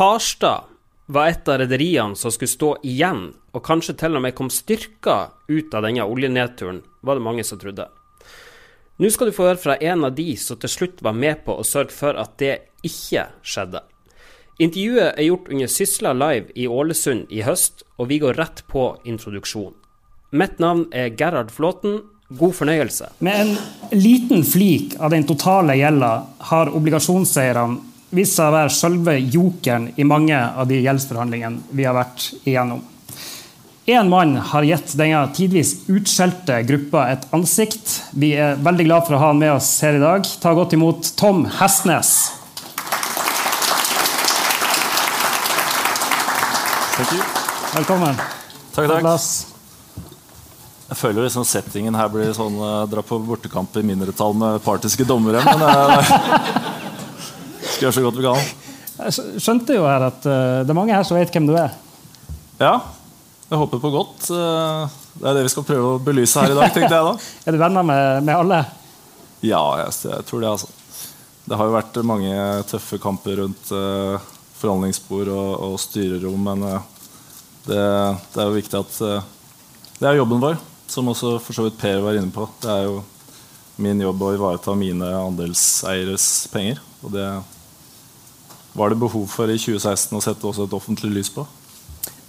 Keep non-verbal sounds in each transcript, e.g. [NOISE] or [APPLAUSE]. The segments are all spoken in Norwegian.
Farstad var et av rederiene som skulle stå igjen, og kanskje til og med kom styrka ut av denne oljenedturen, var det mange som trodde. Nå skal du få høre fra en av de som til slutt var med på å sørge for at det ikke skjedde. Intervjuet er gjort under Sysla Live i Ålesund i høst, og vi går rett på introduksjon. Mitt navn er Gerhard Flåten. God fornøyelse. Med en liten flik av den totale gjelda har obligasjonseierne vist seg å være selve jokeren i mange av de gjeldsforhandlingene vi har vært igjennom. Én mann har gitt denne tidvis utskjelte gruppa et ansikt. Vi er veldig glad for å ha han med oss her i dag. Ta godt imot Tom Hestnes. Velkommen. Takk, takk. Jeg føler liksom settingen her blir sånn uh, dra på bortekamp i mindretall med partiske dommere. Men uh, [LAUGHS] skal gjøre så godt vi kan. Jeg skjønte jo her at uh, det er mange her som vet hvem du er. Ja. Jeg håper på godt. Uh, det er det vi skal prøve å belyse her i dag. tenkte jeg da. [LAUGHS] er du venner med, med alle? Ja, jeg, jeg, tror det. altså. Det har jo vært mange tøffe kamper rundt uh, forhandlingsbord og, og styrerom, men det, det, er jo viktig at det er jobben vår som også for så vidt Per var inne på. Det er jo min jobb å ivareta mine andelseieres penger. Og det var det behov for i 2016 å sette også et offentlig lys på.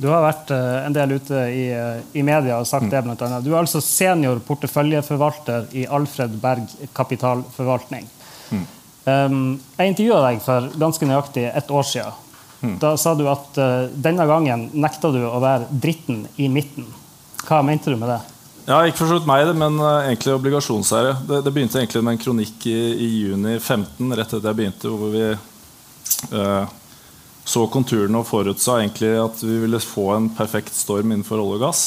Du har vært uh, en del ute i, uh, i media og sagt mm. det, blant annet. Du er altså senior porteføljeforvalter i Alfred Berg kapitalforvaltning. Mm. Um, jeg intervjua deg for ganske nøyaktig ett år siden. Mm. Da sa du at uh, denne gangen nekta du å være dritten i midten. Hva mente du med det? Ja, Ikke for så vidt meg, men uh, egentlig obligasjonseiere. Det, det, begynte egentlig med en kronikk i, i, juni 15, rett etter jeg begynte, hvor vi så konturene og forutsa egentlig at vi ville få en perfekt storm innenfor olje og gass.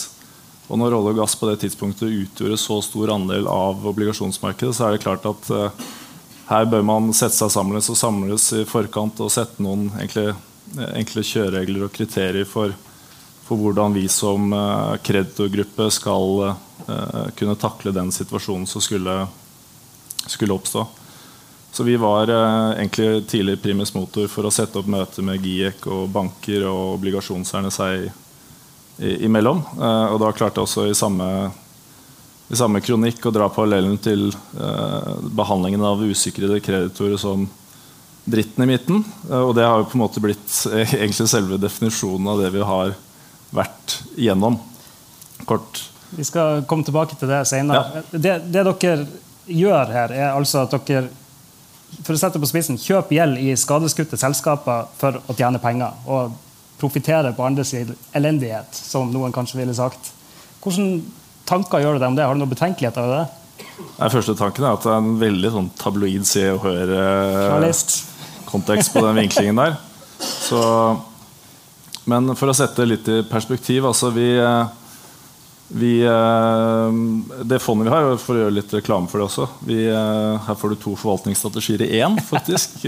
Og når olje og gass på det tidspunktet utgjorde så stor andel av obligasjonsmarkedet, så er det klart at eh, her bør man sette seg sammen og samles i forkant og sette noen enkle, enkle kjøreregler og kriterier for for hvordan vi som eh, kreditorgruppe skal eh, kunne takle den situasjonen som skulle, skulle oppstå. Så vi var eh, egentlig tidlig primus motor for å sette opp møter med GIEK og banker og obligasjonseierne seg imellom. og da klarte jeg også i samme, i samme kronikk å dra parallellen til behandlingen av usikrede kreditorer som dritten i midten. og det har jo på en måte blitt egentlig selve definisjonen av det vi har vært igjennom. Kort. Vi skal komme tilbake til det senere. Ja. Det, det, dere gjør her, er altså at dere for å sette på spissen, kjøp gjeld i skadeskutte selskaper for å tjene penger. Og profitere på andres elendighet, som noen kanskje ville sagt. Hvilke tanker gjør du deg om det? Har du noen betenkeligheter ved det? Den første tanken er at det er en veldig sånn tabloid Se og Hør-kontekst eh, på den vinklingen der. [LAUGHS] Så men for å sette det litt i perspektiv altså vi, eh, vi, eh, Det fondet vi har, for å gjøre litt reklame for det også vi, eh, Her får du to forvaltningsstrategier i én, faktisk. [LAUGHS]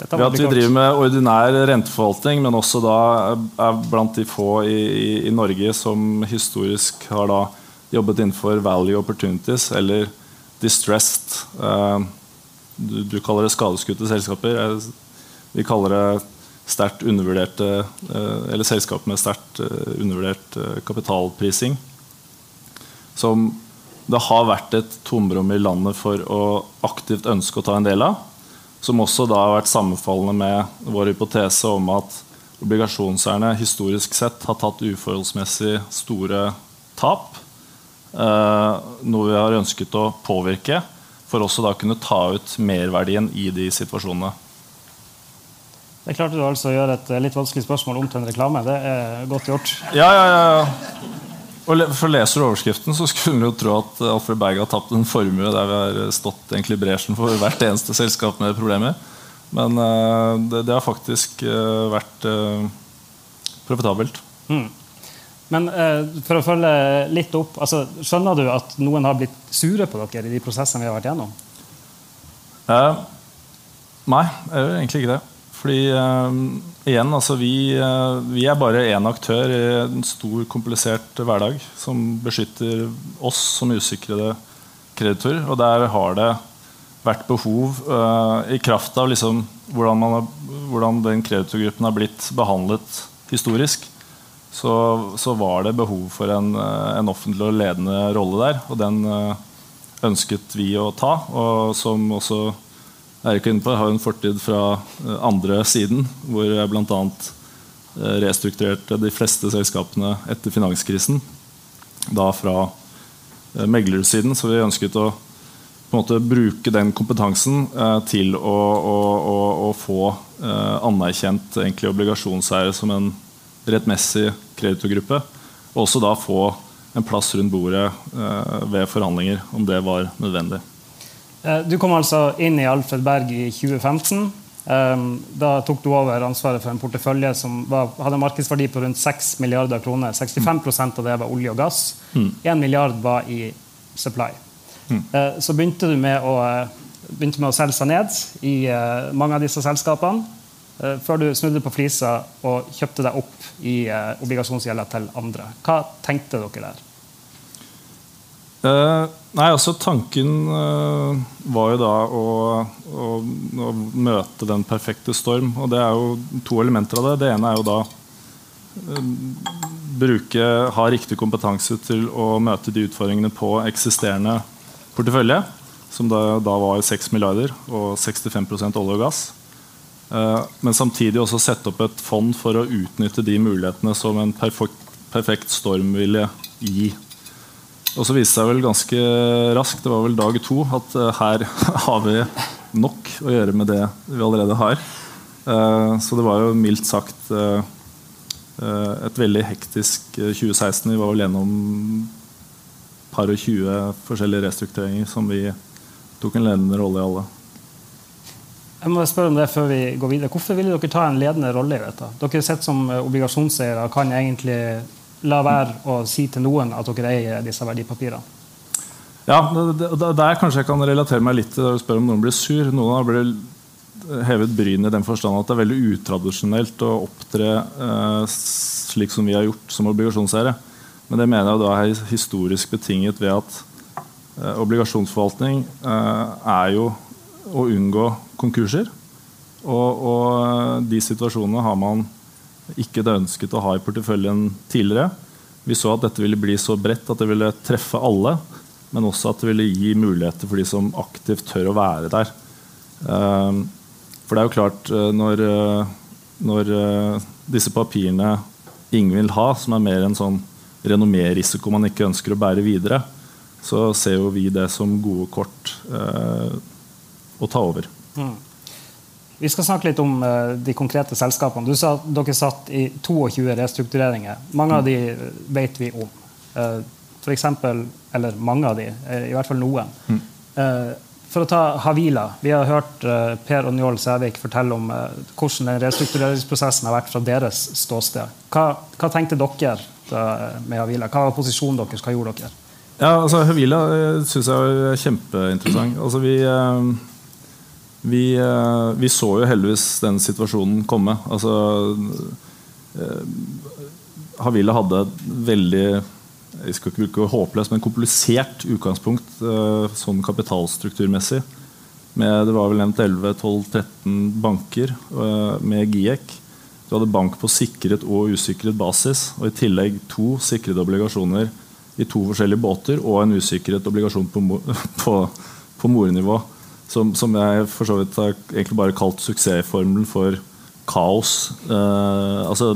Ved at vi driver med ordinær renteforvaltning, men også da er blant de få i, i, i Norge som historisk har da jobbet innenfor value opportunities eller distressed. Du, du kaller det skadeskutte selskaper. Vi kaller det sterkt undervurderte eh, Eller selskap med sterkt eh, undervurdert eh, kapitalprising. Som det har vært et tomrom i landet for å aktivt ønske å ta en del av. Som også da har vært sammenfallende med vår hypotese om at obligasjonseierne historisk sett har tatt uforholdsmessig store tap. noe vi har ønsket å påvirke for også da kunne ta ut merverdien i de situasjonene. Det klarte du altså å gjøre et litt vanskelig spørsmål om til en reklame. Det er godt gjort. Ja, ja, ja. Og For leser du overskriften, så skulle du jo tro at Alfred Berg har tapt en formue der vi har stått egentlig i bresjen for hvert eneste selskap med problemer. Men uh, det, det, har faktisk uh, vært uh, profitabelt. Mm. Men for å følge litt opp altså, Skjønner du at noen har blitt sure på dere i de prosessene vi har vært gjennom? nei, jeg gjør egentlig ikke det. Fordi uh, igjen, altså vi, uh, vi, er bare én aktør i en stor, komplisert hverdag som beskytter oss som usikrede kreditorer. Og der har det vært behov, uh, i kraft av liksom hvordan, man, hvordan den kreditorgruppen har blitt behandlet historisk, så, så var det behov for en, uh, en, offentlig og ledende rolle der. Og den uh, ønsket vi å ta. Og som også Erik er inne på, har en fortid fra andre siden, hvor jeg bl.a. restrukturerte de fleste selskapene etter finanskrisen. Da fra meglersiden, så vi ønsket å på en måte bruke den kompetansen eh, til å, å, å, å få eh, anerkjent egentlig obligasjonseiere som en rettmessig kreditorgruppe. Og også da få en plass rundt bordet eh, ved forhandlinger, om det var nødvendig. Eh, du kom altså inn i Alfred Berg i 2015. Ehm, da tok du over ansvaret for en portefølje som var, hadde en markedsverdi på rundt 6 milliarder kroner. 65% av det var olje og gass. Mm. 1 milliard var i supply. Mm. Så begynte du med å, begynte med å selge seg ned i eh, mange av disse selskapene. Eh, før du snudde på flisa og kjøpte deg opp i obligasjonsgjelda til andre. Hva tenkte dere der? Uh, nei, altså Tanken uh, var jo da å, å, å, møte den perfekte storm. Og det er jo to elementer av det. Det ene er jo da uh, bruke, ha riktig kompetanse til å møte de utfordringene på eksisterende portefølje, som da, da var 6 milliarder og 65 olje og gass. Uh, men samtidig også sette opp et fond for å utnytte de mulighetene som en perfekt, perfekt storm ville gi. Og så viste det seg vel ganske raskt, det var vel dag to, at uh, her [LAUGHS] har vi nok å gjøre med det vi allerede har. Uh, så det var jo mildt sagt et veldig hektisk 2016. Vi var vel gjennom par og 20 forskjellige restruktureringer som vi tok en ledende rolle i alle. Jeg må spørre om det før vi går videre. Hvorfor ville dere ta en ledende rolle i dette? Dere sett som eh, obligasjonseiere kan egentlig la være å si til noen at dere eier disse verdipapirene. Ja, Der kanskje jeg kan relatere meg litt til det du spør om noen blir sur. Noen har blitt hevet bryn i den forstand at det er veldig utradisjonelt å opptre eh, slik som vi har gjort som obligasjonseiere. Men det mener jeg da er historisk betinget ved at eh, obligasjonsforvaltning eh, er jo å unngå konkurser. Og, og, eh, de situasjonene har man ikke det ønsket å ha i porteføljen tidligere. Vi så at dette ville bli så bredt at det ville treffe alle, men også at det ville gi muligheter for de som aktivt tør å være der. Eh, for det er jo klart, eh, når, eh, når disse papirene ingen vil ha, som er mer en sånn renommé-risiko man ikke ønsker å bære videre, så ser jo vi det som gode kort eh, å ta over. Mm. Vi skal snakke litt om uh, de konkrete selskapene. Du sa at dere satt i 22 restruktureringer. Mange av de vet vi om. Uh, for eksempel, eller mange av de, i hvert fall noen. Mm. Uh, for å ta Havila. Vi har hørt Per og Njål Sævik fortelle om hvordan den restruktureringsprosessen har vært fra deres ståsted. Hva, hva tenkte dere med Havila? Hva var posisjonen deres? Hva gjorde dere? Ja, altså Havila eh, syns jeg er kjempeinteressant. [CLEARS THROAT] Altså, vi, eh, vi, eh, vi, så jo heldigvis den situasjonen komme. Altså, Havila hadde et veldig jeg skal ikke bruke håpløst, men komplisert utgangspunkt sånn kapitalstrukturmessig. Med, det var vel nevnt 11-12-13 banker med GIEK. Du hadde bank på sikret og usikret basis, og i tillegg to sikrede obligasjoner i to forskjellige båter og en usikret obligasjon på, [LAUGHS] på, på mornivå. Som, som, jeg for så vidt har egentlig bare kalt suksessformelen for kaos. Eh, altså,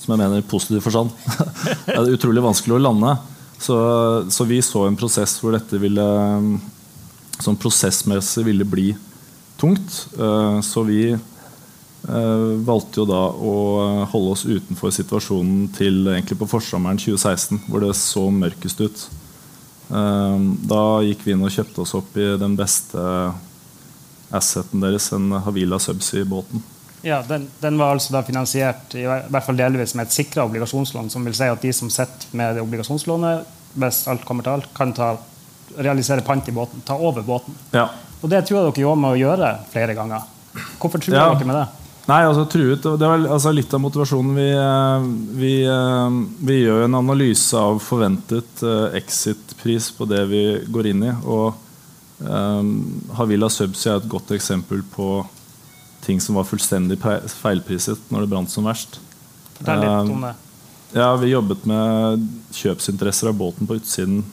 som jeg mener i positiv forstand. [LAUGHS] det er utrolig vanskelig å lande. Så, så, vi så en prosess hvor dette ville som prosessmessig ville bli tungt. Eh, så vi Uh, valgte jo da å holde oss utenfor situasjonen til egentlig på forsommeren 2016, hvor det så mørkest ut. Uh, da gikk vi inn og kjøpte oss opp i den beste asseten deres, en Havila Subsea-båten. Ja, den, den, var altså da finansiert i hvert fall delvis med et sikra obligasjonslån, som vil si at de som sitter med det obligasjonslånet, hvis alt kommer til alt, kan ta, realisere pant i båten, ta over båten. Ja. Og det tror jeg dere gjorde med å gjøre flere ganger. Hvorfor tror ja. dere med det? Nei, altså truet Det er altså litt av motivasjonen. Vi, eh, vi, eh, vi, gjør en analyse av forventet eh, exit-pris på det vi går inn i. Og Um, Havila Subsea er et godt eksempel på ting som var fullstendig feilpriset når det brant som verst. Fortell litt om det. Ja, Vi jobbet med kjøpsinteresser av båten på utsiden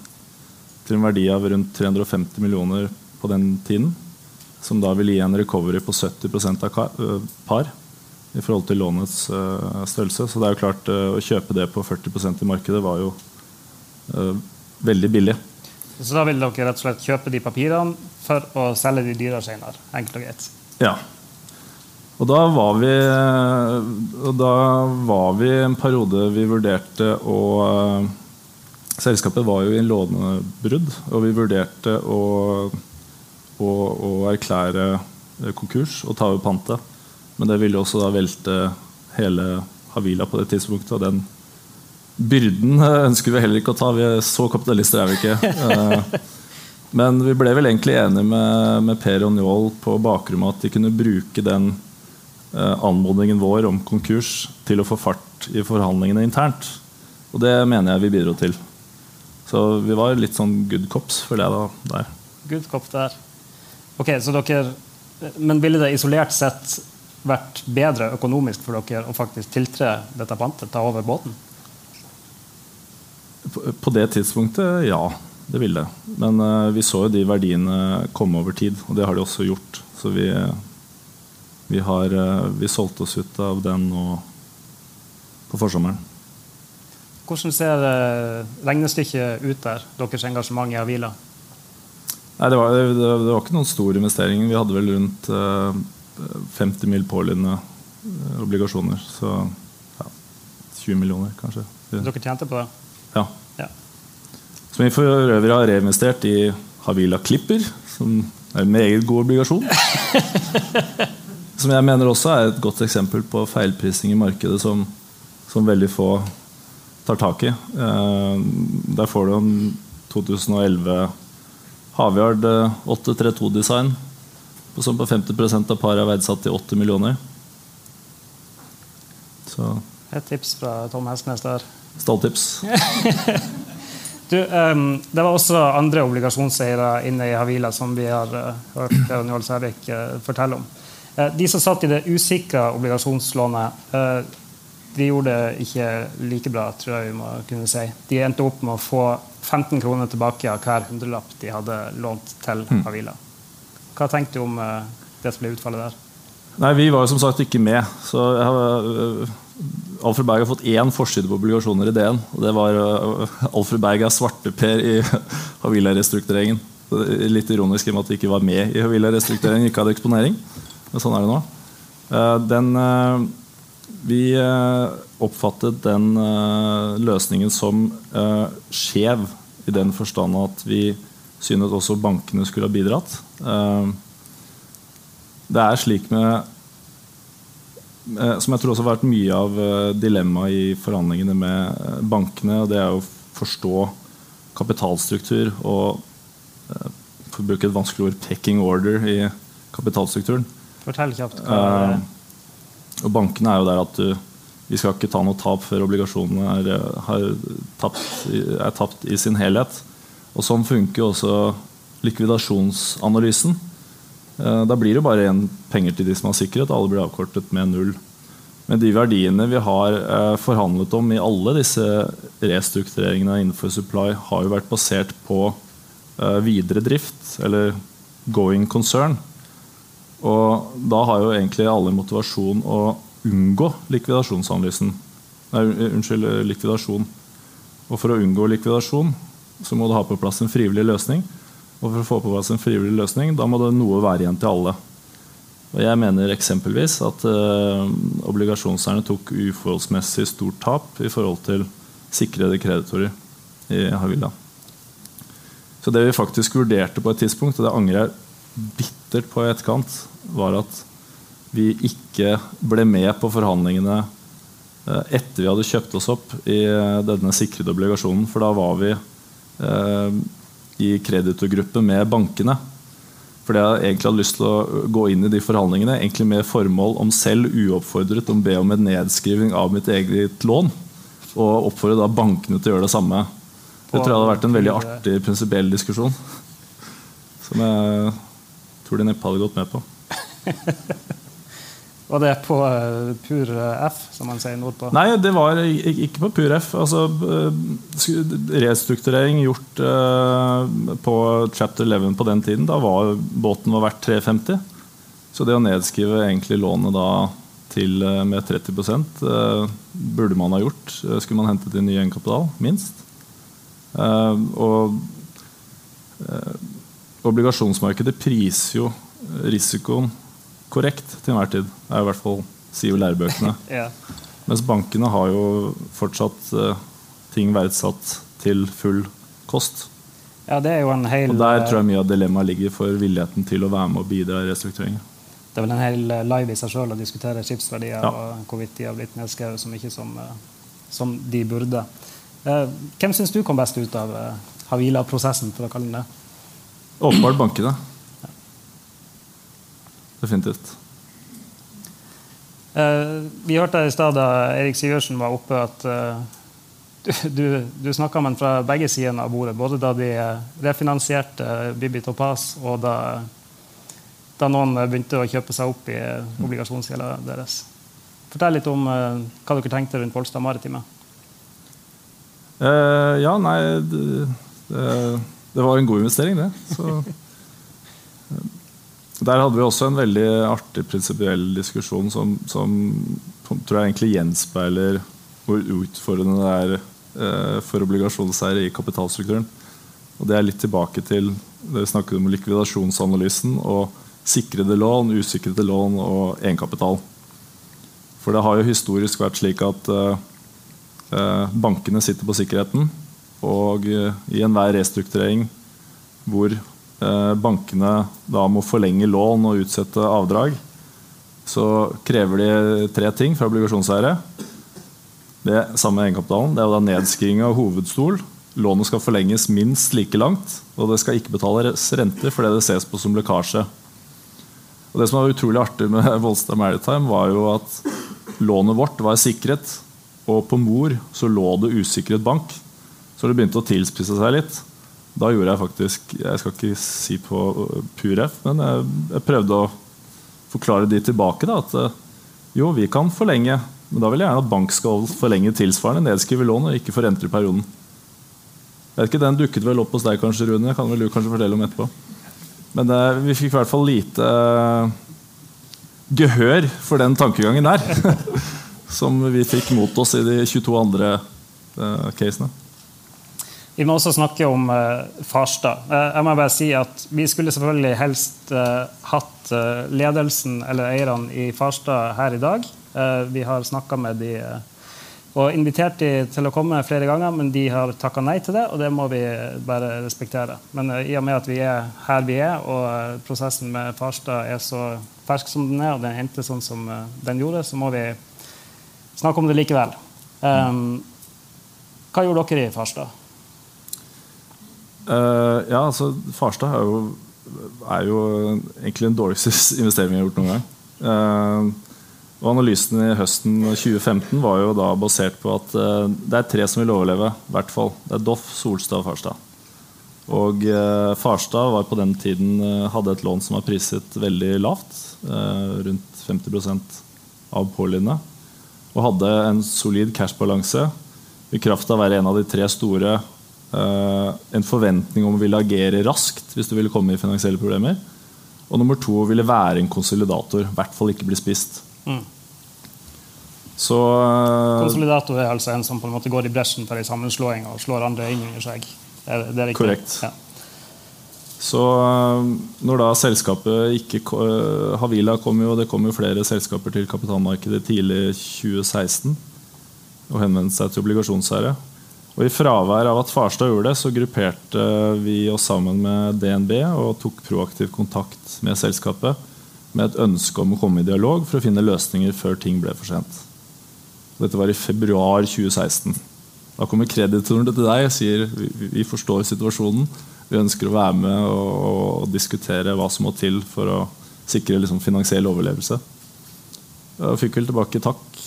til en verdi av rundt 350 millioner på den tiden. Som da vil gi en recovery på 70% av par i forhold til lånets størrelse. Så det er jo klart å kjøpe det på 40% i markedet var jo veldig billig. Så da vil dere rett og slett kjøpe de papirene for å selge de dyrere senere? Enkelt og greit. Ja. Og da var vi Da var vi en periode vi vurderte å Selskapet var jo i en lånebrudd, og vi vurderte å, å, å erklære konkurs og ta over pantet. Men det ville også da velte hele Havila på det tidspunktet. Og den byrden ønsker vi heller ikke å ta. Vi er så kapitalister er vi ikke. Men vi ble vel egentlig enige med, med Per og Njål på bakgrunn at de kunne bruke den Eh, anmodningen vår om konkurs til å få fart i forhandlingene internt. Og det mener jeg vi bidro til. Så vi var litt sånn good cops, føler jeg da der. Good cop der. Ok, så dere, Men ville det isolert sett vært bedre økonomisk for dere å faktisk tiltre dette pantet, ta over båten? På, på det tidspunktet, ja. Det ville det. Men uh, vi så jo de verdiene komme over tid, og det har de også gjort. Så vi, vi, har, uh, vi solgte oss ut av den nå på forsommeren. Hvordan ser uh, regnestykket ut der, deres engasjement i Avila? Nei, det, var, det, det, var, ikke noen stor investering. Vi hadde vel rundt eh, 50 mil påliggende uh, obligasjoner. Så ja, 20 millioner, kanskje. Dere tjente på det? Ja. ja. Som vi for øvrig har reinvestert i Havila Klipper, som er en meget god obligasjon. [LAUGHS] Som jeg mener også er et godt eksempel på feilprising i markedet som, som veldig få tar tak i. Eh, der får du en 2011 Havyard 832-design som på 50% av paret er verdsatt til 8 millioner. Så. Et tips fra Tom Hestnes der. Stalltips. [LAUGHS] du, um, det var også andre obligasjonseiere inne i Havila som vi har uh, hørt Njål Sævik uh, fortelle om. Uh, de som satt i det usikra obligasjonslånet, eh, de gjorde det ikke like bra, tror jeg vi må kunne si. De endte opp med å få 15 kroner tilbake av hver hundrelapp de hadde lånt til hmm. Havila. Hva tenkte du om eh, det som ble utfallet der? Nei, Vi var jo som sagt ikke med. så har, Alfred Berg har fått én forside på obligasjoner i DN. og Det var Alfred Berg er svarteper i [LAUGHS] Havila-restruktureringen. Litt ironisk i og med at de ikke var med i Havila-restruktureringen, ikke hadde eksponering. Men sånn er det nå. Eh, den, eh, vi eh, oppfattet den løsningen som skjev i den forstand at vi synes også bankene skulle ha bidratt. Det er slik med Som jeg tror også har vært mye av dilemmaet i forhandlingene med bankene, og det er å forstå kapitalstruktur og for å bruke et vanskelig ord 'pecking order' i kapitalstrukturen. Fortell kjapt. Uh, og bankene er jo der at du, vi skal ikke ta noe tap før obligasjonene er, er, tapt, er tapt i sin helhet. Og Sånn funker jo også likvidasjonsanalysen. Uh, da blir det bare igjen penger til de som har sikkerhet. Alle blir avkortet med null. Men de verdiene vi har uh, forhandlet om i alle disse restruktureringene innenfor supply, har jo vært basert på videre drift, eller going concern. Og da har jo egentlig alle motivasjon å unngå likvidasjonsanalysen. Nei, unnskyld, likvidasjon. Og for å unngå likvidasjon så må du ha på plass en frivillig løsning. Og for å få på plass en frivillig løsning, da må det noe være igjen til alle. Og jeg mener eksempelvis at eh, obligasjonseierne tok uforholdsmessig stort tap i forhold til sikrede kreditorer i Havila. Så det vi faktisk vurderte på et tidspunkt, og det angrer jeg bitte bittert på i etterkant, var at vi ikke ble med på forhandlingene eh, etter vi hadde kjøpt oss opp i eh, denne sikrede obligasjonen. For da var vi eh, i kreditorgruppe med bankene. Fordi jeg egentlig hadde lyst til å gå inn i de forhandlingene egentlig med formål om selv uoppfordret å be om en nedskriving av mitt eget lån. Og oppfordre da bankene til å gjøre det samme. Det tror jeg hadde vært en veldig artig prinsipiell diskusjon. Som jeg tror de neppe hadde gått med på. [LAUGHS] Var det på uh, pur uh, F, som man sier nordpå? Nei, det var ikke på pur F. Altså, uh, restrukturering gjort på chapter 11 på den tiden. Da var båten var verdt 350. Så det å nedskrive egentlig lånet da til med 30% burde man ha gjort. Skulle man hentet inn ny egenkapital, minst. og obligasjonsmarkedet priser jo risikoen korrekt til enhver tid. Det er i hvert fall sier jo lærebøkene. [LAUGHS] ja. Mens bankene har jo fortsatt uh, ting verdsatt til full kost. Ja, det er jo en hel... Og Der tror jeg mye av dilemmaet ligger for villigheten til å være med og bidra i restruktureringen. Det er vel en hel eh, live i seg sjøl å diskutere skipsverdier ja. og hvorvidt de har blitt nedskrevet så mye som, uh, som de burde. Uh, hvem syns du kom best ut av Havila-prosessen, for å kalle den det? Åpenbart bankene. Definitivt. Uh, vi hørte i stad da Erik Sivertsen var oppe, at uh, du, du, snakka med ham fra begge sidene av bordet. Både da de refinansierte Bibi Topaz, og da, da, noen begynte å kjøpe seg opp i obligasjonsgjelda deres. Fortell litt om uh, hva dere tenkte rundt Polstad Maritime. ja, nei det, det, det, var en god investering, det. Så der hadde vi også en veldig artig prinsipiell diskusjon som, som, tror jeg egentlig gjenspeiler hvor utfordrende det er eh, for obligasjonseiere i kapitalstrukturen. Og Det er litt tilbake til det vi snakket om likvidasjonsanalysen og sikrede lån, usikrede lån og egenkapital. For det har jo historisk vært slik at eh, eh bankene sitter på sikkerheten. Og eh, i enhver restrukturering hvor Eh, bankene da må forlenge lån og utsette avdrag, så krever de tre ting fra obligasjonseiere. Det samme egenkapitalen. Det er da nedskriving av hovedstol. Lånet skal forlenges minst like langt, og det skal ikke betales renter fordi det ses på som lekkasje. Og det som var utrolig artig med [LAUGHS] Volstad Maritime, var jo at lånet vårt var sikret, og på Mor så lå det usikret bank. Så det begynte å tilspisse seg litt. Da gjorde jeg faktisk Jeg skal ikke si på pur F, men jeg, jeg prøvde å forklare de tilbake. Da, at eh, jo, vi kan forlenge, men da vil jeg gjerne at bank skal forlenge tilsvarende nedskrive lån og ikke i perioden. Jeg vet ikke, Den dukket vel opp hos deg, kanskje, Rune. kan vel du kanskje fortelle om etterpå. Men eh, vi fikk i hvert fall lite eh, gehør for den tankegangen der. [LAUGHS] som vi fikk mot oss i de 22 andre eh, casene. Vi må også snakke om uh, Farstad. Uh, jeg må bare si at Vi skulle selvfølgelig helst uh, hatt ledelsen eller eierne i Farstad her i dag. vi har snakka med de og invitert de til å komme flere ganger, men de har takka nei til det, og det må vi bare respektere. Men i og med at vi er her vi er, og prosessen med Farstad er så fersk som den er, og den endte sånn som den gjorde, så må vi snakke om det likevel. Um, hva gjorde dere i Farstad? Uh, ja, altså Farstad er jo, er jo, egentlig den dårligste [LAUGHS] investeringen jeg har gjort noen gang. Uh, og Analysen i høsten 2015 var jo da basert på at uh, det er tre som vil overleve. hvert fall. Det er Doff, Solstad og Farstad. Og Farstad var på den tiden hadde et lån som var priset veldig lavt. rundt 50% av pålydende. Og hadde en solid cashbalanse i kraft av å være en av de tre store en forventning om å ville agere raskt hvis du ville komme i finansielle problemer. Og nummer to ville være en konsolidator. I hvert fall ikke bli spist. Mm. Så, uh, konsolidator er altså en som på en måte går i bresjen for ei sammenslåing og slår andre inn under seg. Det er, det er korrekt. Ja. Så uh, når da selskapet ikke Havila kom jo, det kom jo flere selskaper til kapitalmarkedet tidlig 2016 og henvendte seg til obligasjonseiere. Og I fravær av at Farstad gjorde det, så grupperte vi oss sammen med DNB og tok proaktiv kontakt med selskapet med et ønske om å komme i dialog for å finne løsninger før ting ble for sent. Dette var i februar 2016. Da kommer kreditorene til deg og sier vi forstår situasjonen. Vi ønsker å være med og, diskutere hva som må til for å sikre liksom, finansiell overlevelse. Jeg fikk vel tilbake takk.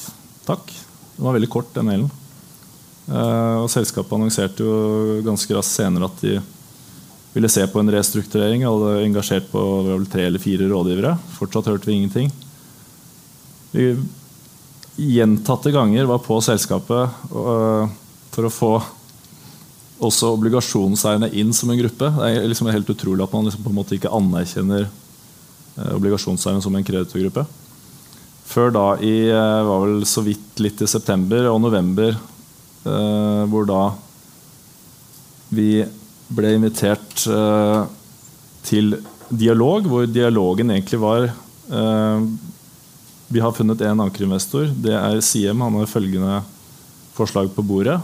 Takk. Det var veldig kort, den mailen. Eh, og selskapet annonserte jo ganske raskt senere at de ville se på en restrukturering. Hadde engasjert på vel tre eller fire rådgivere. Fortsatt hørte vi ingenting. Vi gjentatte ganger var på selskapet øh, for å få også obligasjonseierne inn som en gruppe. Det er liksom helt utrolig at man liksom på en måte ikke anerkjenner øh, obligasjonseierne som en kreditorgruppe. Før da i var vel så vidt litt i september og november, hvor da vi ble invitert uh, til dialog, hvor dialogen egentlig var uh, Vi har funnet én ankerinvestor. Det er Siem. Han har følgende forslag på bordet.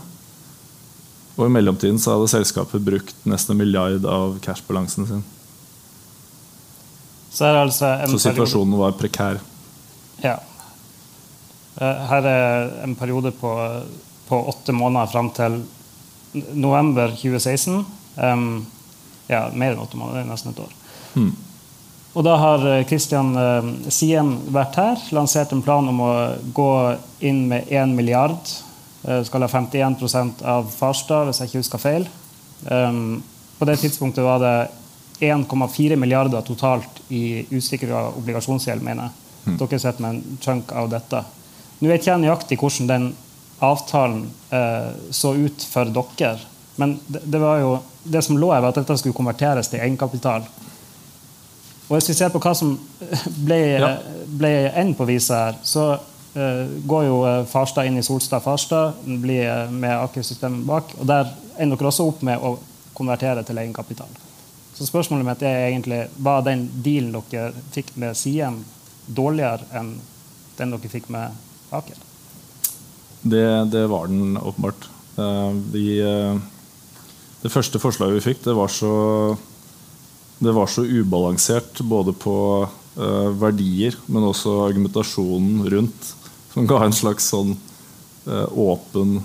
Og I mellomtiden så hadde selskapet brukt nesten en milliard av cashbalansen sin. Så, altså så situasjonen var prekær. Ja. Eh, her er en periode på, på åtte måneder fram til november 2016. Um, ja, mer enn åtte måneder, det er nesten et år. Mm. Og da har Kristian uh, uh, vært her, lansert en plan om å gå inn med 1 milliard. Uh, skal ha 51% av Farstad, hvis jeg ikke husker feil. Um, på det tidspunktet var det 1,4 milliarder totalt i usikra obligasjonsgjeld, mener jeg. Mm. Dere sitter med en chunk av dette. Nå vet jeg nøyaktig hvordan den avtalen eh, så ut for dere. Men det, det, var jo, det som lå her, var at dette skulle konverteres til egenkapital. Og hvis vi ser på hva som ble, ja. ble enden på viset her, så eh, går jo eh, Farstad inn i Solstad Farstad, blir uh, med Aker-systemet bak. Og der ender dere også opp med å konvertere til egenkapital. Så spørsmålet mitt er egentlig var den dealen dere fikk med Siem, dårligere enn den dere fikk med Aker? Det, det var den åpenbart. Uh, vi det første forslaget vi fikk, det var så, det var så ubalansert både på uh, verdier, men også argumentasjonen rundt, som ga en slags sånn åpen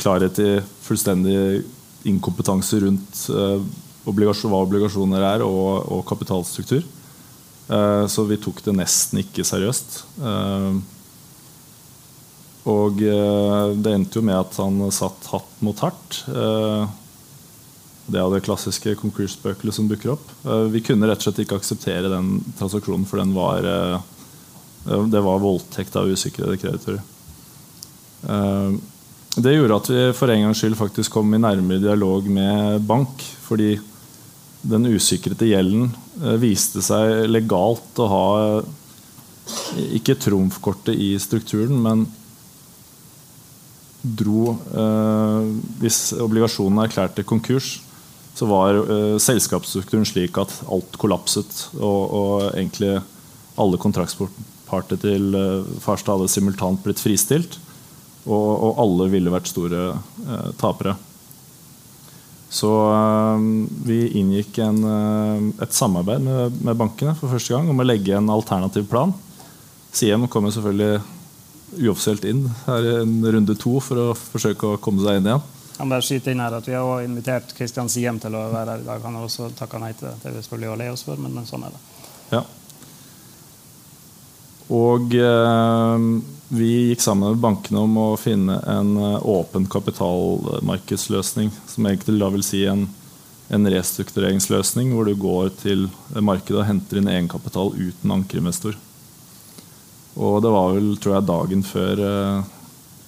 klarhet i fullstendig inkompetanse rundt hva obligasjoner er, og, og kapitalstruktur. Så vi tok det nesten ikke seriøst. Uh, og eh, det endte jo med at han satt hatt mot hardt. Eh, det er det klassiske konkursspøkelet som dukker opp. Eh, vi kunne rett og slett ikke akseptere den transaksjonen, for den var, det var voldtekt av usikrede kreditorer. Det gjorde at vi for en gangs skyld faktisk kom i nærmere dialog med bank. Fordi den usikrete gjelden viste seg legalt å ha ikke trumfkortet i strukturen, men dro eh, Hvis obligasjonene erklærte konkurs, så var eh, selskapsstrukturen slik at alt kollapset. Og, og egentlig alle kontraktsparter til eh, Farstad hadde simultant blitt fristilt. Og, og alle ville vært store eh, tapere. Så eh, vi inngikk en, eh, et samarbeid med, med, bankene for første gang om å legge en alternativ plan. Siem kommer selvfølgelig uoffisielt inn her i en runde to for å forsøke å komme seg inn igjen. Jeg bare skyte inn her at Vi har også invitert Kristian Siem til å være her i dag. Han har også takka nei til det. Det er vi selvfølgelig å le oss for, men sånn er det. Ja. Og eh, vi gikk sammen med bankene om å finne en eh, åpen kapitalmarkedsløsning. Som egentlig da vil si en, en restruktureringsløsning hvor du går til markedet og henter inn egenkapital uten ankerinvestor. Og det var vel tror jeg, dagen før uh,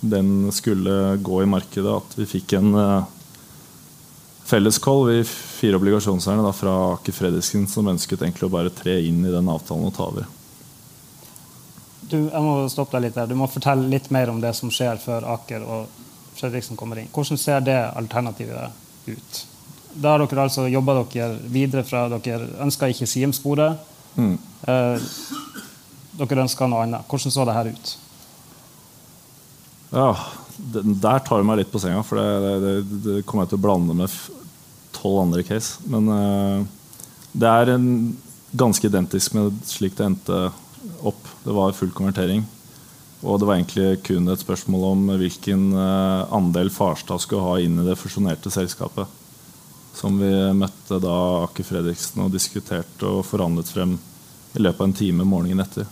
den skulle gå i markedet, at vi fikk en uh, felleskall, vi fire obligasjonseierne fra Aker Fredriksen, som ønsket egentlig å bare tre inn i den avtalen og ta over. Du, jeg må stoppe deg litt der. Du må fortelle litt mer om det som skjer før Aker og Fredriksen kommer inn. Hvordan ser det alternativet ut? Da har dere altså jobba dere videre fra dere ønska ikke Siem-sporet. Mm. Eh, dere ønska noe annet. Hvordan så det her ut? Ja, Der tar du meg litt på senga, for det, det, det kommer jeg til å blande med tolv andre case. Men eh, det er en, ganske identisk med slik det endte opp. Det var full konvertering. Og det var egentlig kun et spørsmål om hvilken uh, andel Farstad skulle ha inn i det fusjonerte selskapet. Som vi møtte da Aker Fredriksen og diskuterte og forhandlet frem i løpet av en time morgenen etter.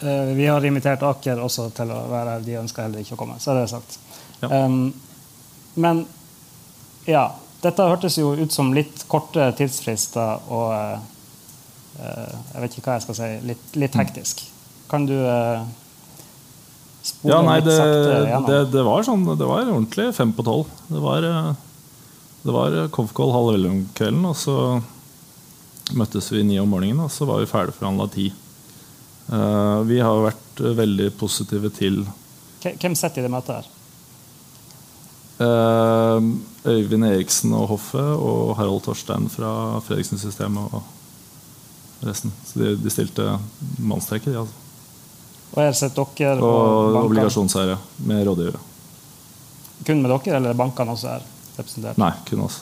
Eh, vi har invitert Aker også til å være her. De ønsker heller ikke å komme. så er det sagt. Ja. Um, men Ja. Dette hørtes jo ut som litt korte tidsfrister og eh, eh, Jeg vet ikke hva jeg skal si. Litt, litt hektisk. Kan du eh, spole Ja, nei, litt det, sakte gjennom? det, det var sånn Det var ordentlig fem på tolv. Det var, eh, det var Kovkol halv elleve om kvelden, og så møttes vi ni om morgenen, og så var vi ferdigforhandla ti. Eh, vi har vært eh, veldig positive til Hvem- sitter i det møtet her? eh, Øyvind Eriksen og hoffet og Harald Torstein fra Fredriksen-systemet og resten. Så de, de stilte mannstreker, de, altså. Og sitter dere og, Og obligasjonseiere med rådgivere. Kun med dere, eller er bankene også er representert? Nei, kun oss.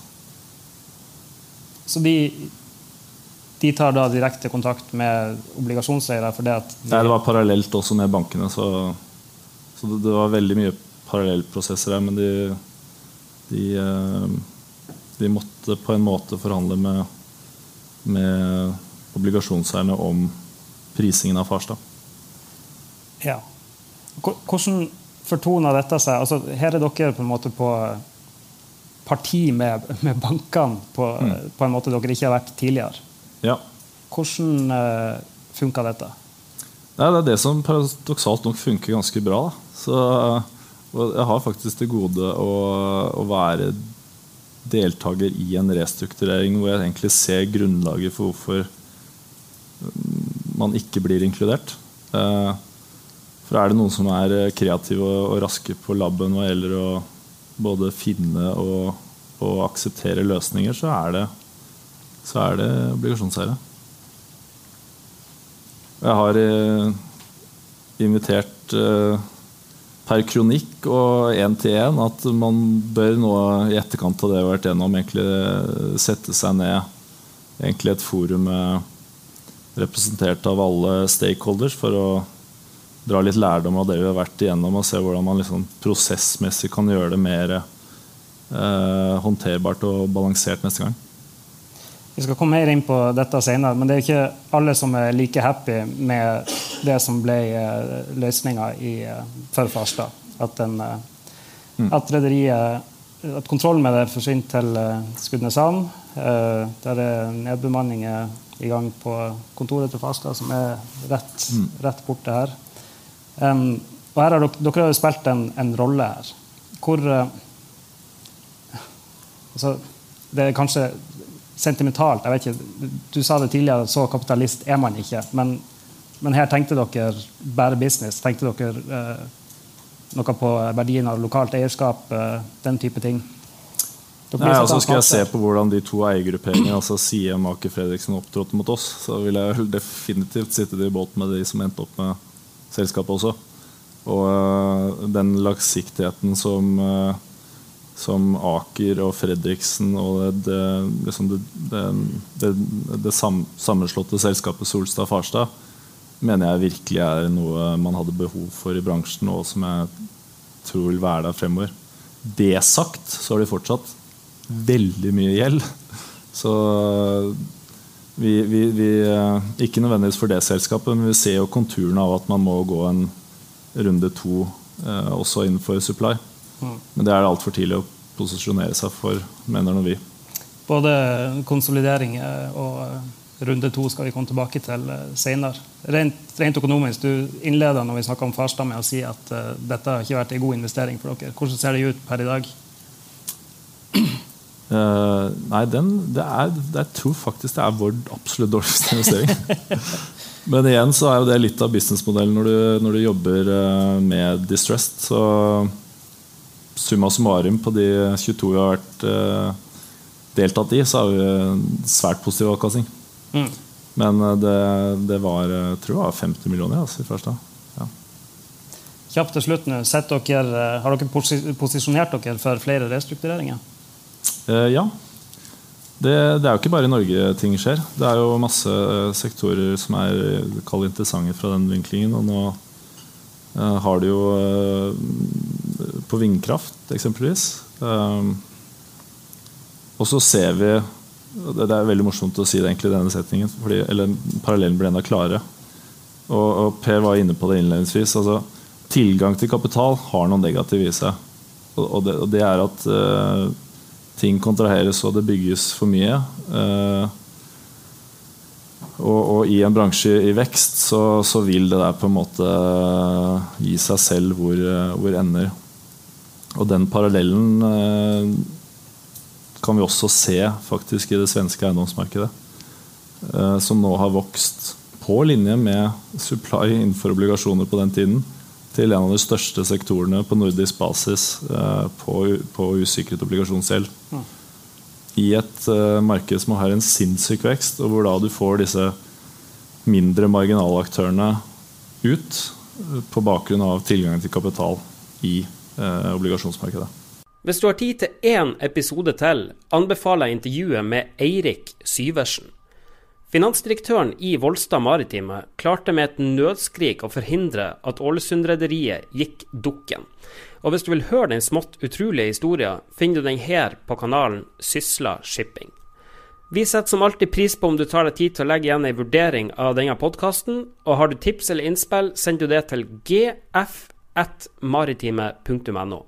Så de, de tar da direkte kontakt med obligasjonseiere de, Nei, det var parallelt også med bankene, så, så det, det var veldig mye parallellprosesser her. Men de, de, eh, de måtte på en måte forhandle med, med obligasjonseierne om prisingen av Farstad. Ja. Hvordan fortoner dette seg? Altså, her er dere på en måte på parti med, med bankene på, på en måte dere ikke har vært tidligere. Ja. Hvordan uh, funka dette? Nei, det er det som paradoksalt nok funker ganske bra. Så, jeg har faktisk til gode å, å være deltaker i en restrukturering hvor jeg egentlig ser grunnlaget for hvorfor mm, man ikke blir inkludert. Eh, For er det noen som er eh, kreative og, raske på labben hva gjelder å både finne og, og akseptere løsninger, så er det, så det obligasjonseiere. Jeg har eh, invitert per kronikk og én til én at man bør nå i etterkant av det vi har vært gjennom, egentlig sette seg ned egentlig et forum med representert av alle stakeholders for å dra litt lærdom av det vi har vært igjennom, og se hvordan man liksom prosessmessig kan gjøre det mer eh, håndterbart og balansert neste gang. Vi skal komme mer inn på dette senere, men det er ikke alle som er like happy med det som ble uh, løsninga for Farstad. At, den, eh, at rederiet at kontrollen med det forsvinner til uh, Skudeneshavn. Uh, der er nedbemanninger i gang på kontoret til Farstad, som er rett, rett borte her. Um, og her har dere, dere har jo spilt en, en rolle her. Hvor uh, altså, Det er kanskje sentimentalt. jeg vet ikke, Du sa det tidligere, så kapitalist er man ikke. Men, men her tenkte dere bare business. Tenkte dere eh, noe på verdien av lokalt eierskap, eh, den type ting? Nei, altså satt Skal jeg se på hvordan de to eiergrupperingene, altså Siem Aker Fredriksen, opptrådte mot oss, så vil jeg definitivt sitte i båt med de som endte opp med selskapet også. Og øh, den langsiktigheten som, som Aker og Fredriksen og det, det, liksom det, det, sammenslåtte selskapet Solstad Farstad mener jeg virkelig er noe man hadde behov for i bransjen, og som jeg tror vil være der fremover. Det sagt, så har de fortsatt veldig mye gjeld. Så vi, vi, vi Ikke nødvendigvis for det selskapet, men vi ser jo konturene av at man må gå en runde to eh, også innenfor supply. Men det er det altfor tidlig å posisjonere seg for, mener nå vi. Både konsolidering eh, og eh, runde to skal vi komme tilbake til eh, senere. Rent, rent økonomisk, du innleda når vi snakka om Farstad med å si at uh, dette har ikke vært en god investering for dere. Hvordan ser det ut per i dag? Uh, [CLEARS THROAT] nei, den, det er, det, jeg tror faktisk det er vår absolutt dårligste investering. [LAUGHS] Men igjen så er jo det litt av businessmodellen når du, når du jobber med distressed. Så summa summarum på de 22 vi har vært deltatt i, så har vi svært positiv avkastning. Mm. Men eh, det, det var eh, jeg tror jeg var 50 millioner altså, i første. Ja. Kjapt til slutt nå. Dere, eh, har dere posisjonert dere for flere restruktureringer? Eh, ja. Det, det er jo ikke bare i Norge ting skjer. Det er jo masse eh, sektorer som er eh, interessante fra den vinklingen. Og nå eh, har du jo eh, på vindkraft eksempelvis. Eh, og så ser vi det, er veldig morsomt å si det egentlig i denne setningen, fordi, eller parallellen blir enda klarere. Og, og Per var inne på det innledningsvis. altså Tilgang til kapital har noe negativt i seg. Og, og, det, og det er at uh, ting kontraheres og det bygges for mye. Uh, og, og, i en bransje i vekst så, så, vil det der på en måte gi seg selv hvor, hvor ender. Og den parallellen eh, kan vi også se faktisk i det svenske eiendomsmarkedet. Eh, som nå har vokst på linje med supply innenfor obligasjoner på den tiden til en av de største sektorene på nordisk basis eh, på, usikret obligasjonsgjeld. I et uh, marked som har en sinnssyk vekst, og hvor da du får disse mindre marginalaktørene ut på bakgrunn av tilgangen til kapital i uh, obligasjonsmarkedet. Hvis du har tid til én episode til, anbefaler jeg intervjuet med Eirik Syversen. Finansdirektøren i Volstad Maritime klarte med et nødskrik å forhindre at Ålesund-rederiet gikk dukken. Og hvis du vil høre den smått utrolige historien, finner du den her på kanalen Sysla Shipping. Vi setter som alltid pris på om du tar deg tid til å legge igjen ei vurdering av denne podkasten, og har du tips eller innspill, send du det til gf1maritime.no.